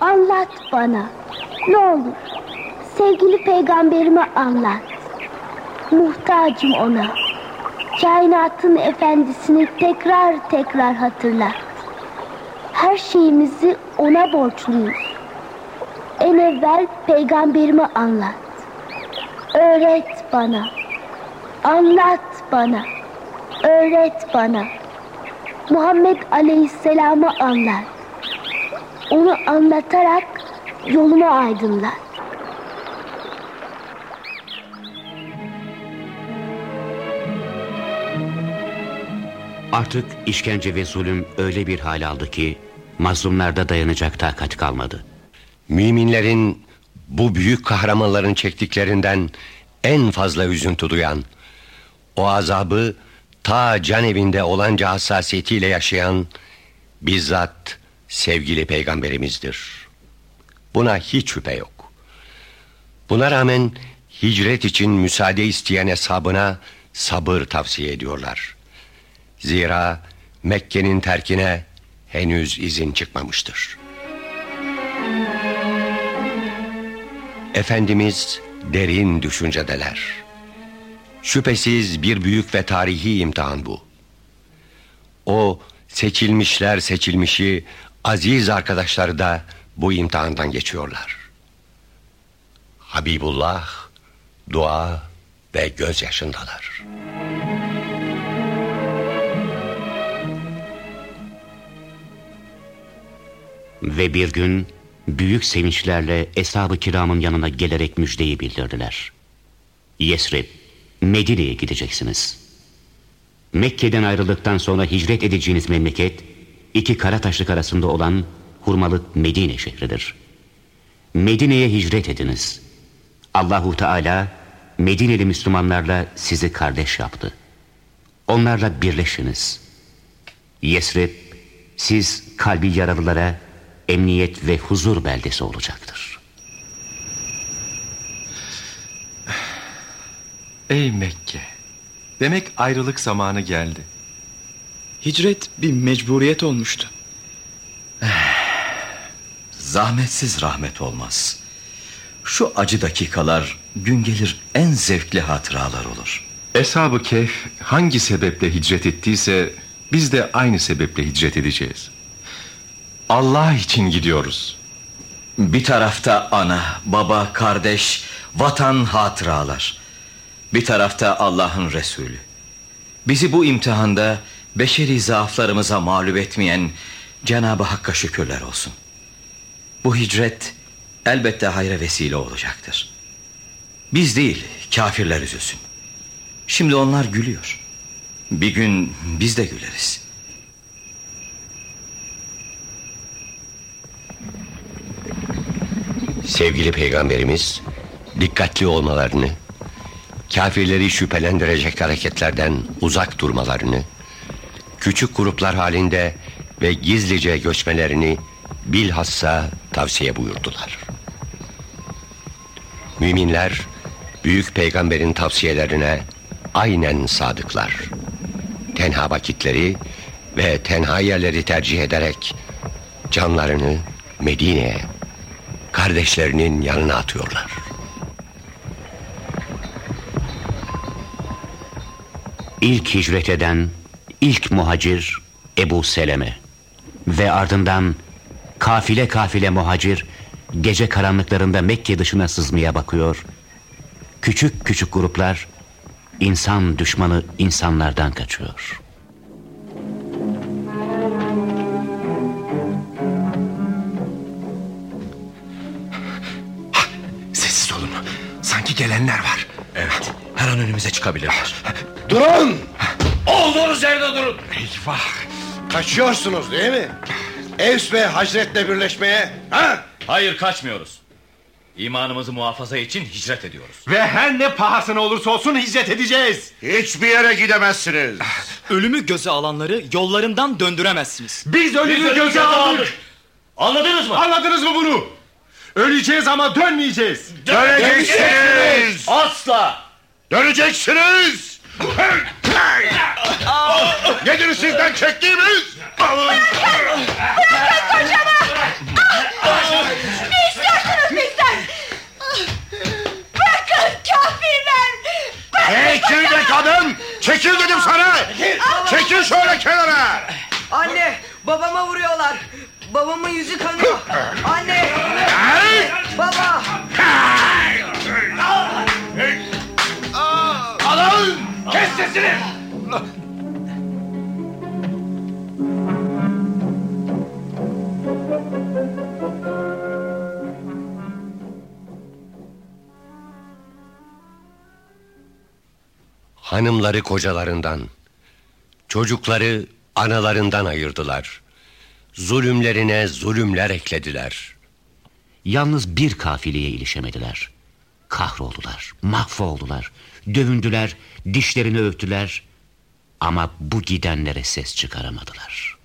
Anlat bana. Ne olur. Sevgili peygamberime anlat. Muhtacım ona. Kainatın efendisini tekrar tekrar hatırlat. Her şeyimizi ona borçluyuz. En evvel peygamberime anlat. Öğret bana. Anlat bana. Öğret bana. Muhammed Aleyhisselam'ı anlat. Onu anlatarak yolumu aydınlat. Artık işkence ve zulüm öyle bir hal aldı ki mazlumlarda dayanacak takat kalmadı. Müminlerin bu büyük kahramanların çektiklerinden en fazla üzüntü duyan, o azabı ta can evinde olanca hassasiyetiyle yaşayan bizzat sevgili peygamberimizdir. Buna hiç şüphe yok. Buna rağmen hicret için müsaade isteyen hesabına sabır tavsiye ediyorlar. Zira Mekke'nin terkine henüz izin çıkmamıştır. Efendimiz derin düşüncedeler. Şüphesiz bir büyük ve tarihi imtihan bu. O seçilmişler seçilmişi aziz arkadaşları da bu imtihandan geçiyorlar. Habibullah dua ve gözyaşındalar. Ve bir gün büyük sevinçlerle Eshab-ı Kiram'ın yanına gelerek müjdeyi bildirdiler. Yesrib, Medine'ye gideceksiniz. Mekke'den ayrıldıktan sonra hicret edeceğiniz memleket, iki kara taşlık arasında olan hurmalık Medine şehridir. Medine'ye hicret ediniz. Allahu Teala Medineli Müslümanlarla sizi kardeş yaptı. Onlarla birleşiniz. Yesrib, siz kalbi yaralılara emniyet ve huzur beldesi olacaktır. Ey Mekke! Demek ayrılık zamanı geldi. Hicret bir mecburiyet olmuştu. Zahmetsiz rahmet olmaz. Şu acı dakikalar gün gelir en zevkli hatıralar olur. Eshab-ı Kehf hangi sebeple hicret ettiyse biz de aynı sebeple hicret edeceğiz. Allah için gidiyoruz. Bir tarafta ana, baba, kardeş, vatan hatıralar. Bir tarafta Allah'ın Resulü. Bizi bu imtihanda beşeri zaaflarımıza mağlup etmeyen Cenab-ı Hakk'a şükürler olsun. Bu hicret elbette hayra vesile olacaktır. Biz değil, kafirler üzülsün. Şimdi onlar gülüyor. Bir gün biz de güleriz. Sevgili peygamberimiz dikkatli olmalarını, kafirleri şüphelendirecek hareketlerden uzak durmalarını, küçük gruplar halinde ve gizlice göçmelerini bilhassa tavsiye buyurdular. Müminler büyük peygamberin tavsiyelerine aynen sadıklar. Tenha vakitleri ve tenha yerleri tercih ederek canlarını Medine'ye kardeşlerinin yanına atıyorlar. İlk hicret eden ilk muhacir Ebu Seleme ve ardından kafile kafile muhacir gece karanlıklarında Mekke dışına sızmaya bakıyor. Küçük küçük gruplar insan düşmanı insanlardan kaçıyor. Sessiz olun. Sanki gelenler var. Evet, her an önümüze çıkabilirler. Durun! Olduğunuz yerde durun! Eyvah! Kaçıyorsunuz değil mi? Evs ve Hazret'le birleşmeye, ha? Hayır kaçmıyoruz. İmanımızı muhafaza için hicret ediyoruz. Ve her ne pahasına olursa olsun hicret edeceğiz. Hiçbir yere gidemezsiniz. Ölümü göze alanları yollarından döndüremezsiniz. Biz ölümü göze aldık. Anladınız mı? Anladınız mı bunu? Öleceğiz ama dönmeyeceğiz. Döneceksiniz! Asla! Döneceksiniz! Nedir sizden çektiğimiz? Bırakın! Bırakın kocama! Ne istiyorsunuz bizden? Bırakın kafirler! Hey kirli kadın! Çekil dedim sana! Çekil şöyle kenara! Anne babama vuruyorlar. Babamın yüzü kanıyor. Anne! Baba! Alın! Kes sesini! Hanımları kocalarından, çocukları analarından ayırdılar. Zulümlerine zulümler eklediler. Yalnız bir kafileye ilişemediler. Kahroldular, mahvoldular, dövündüler, dişlerini övdüler. Ama bu gidenlere ses çıkaramadılar.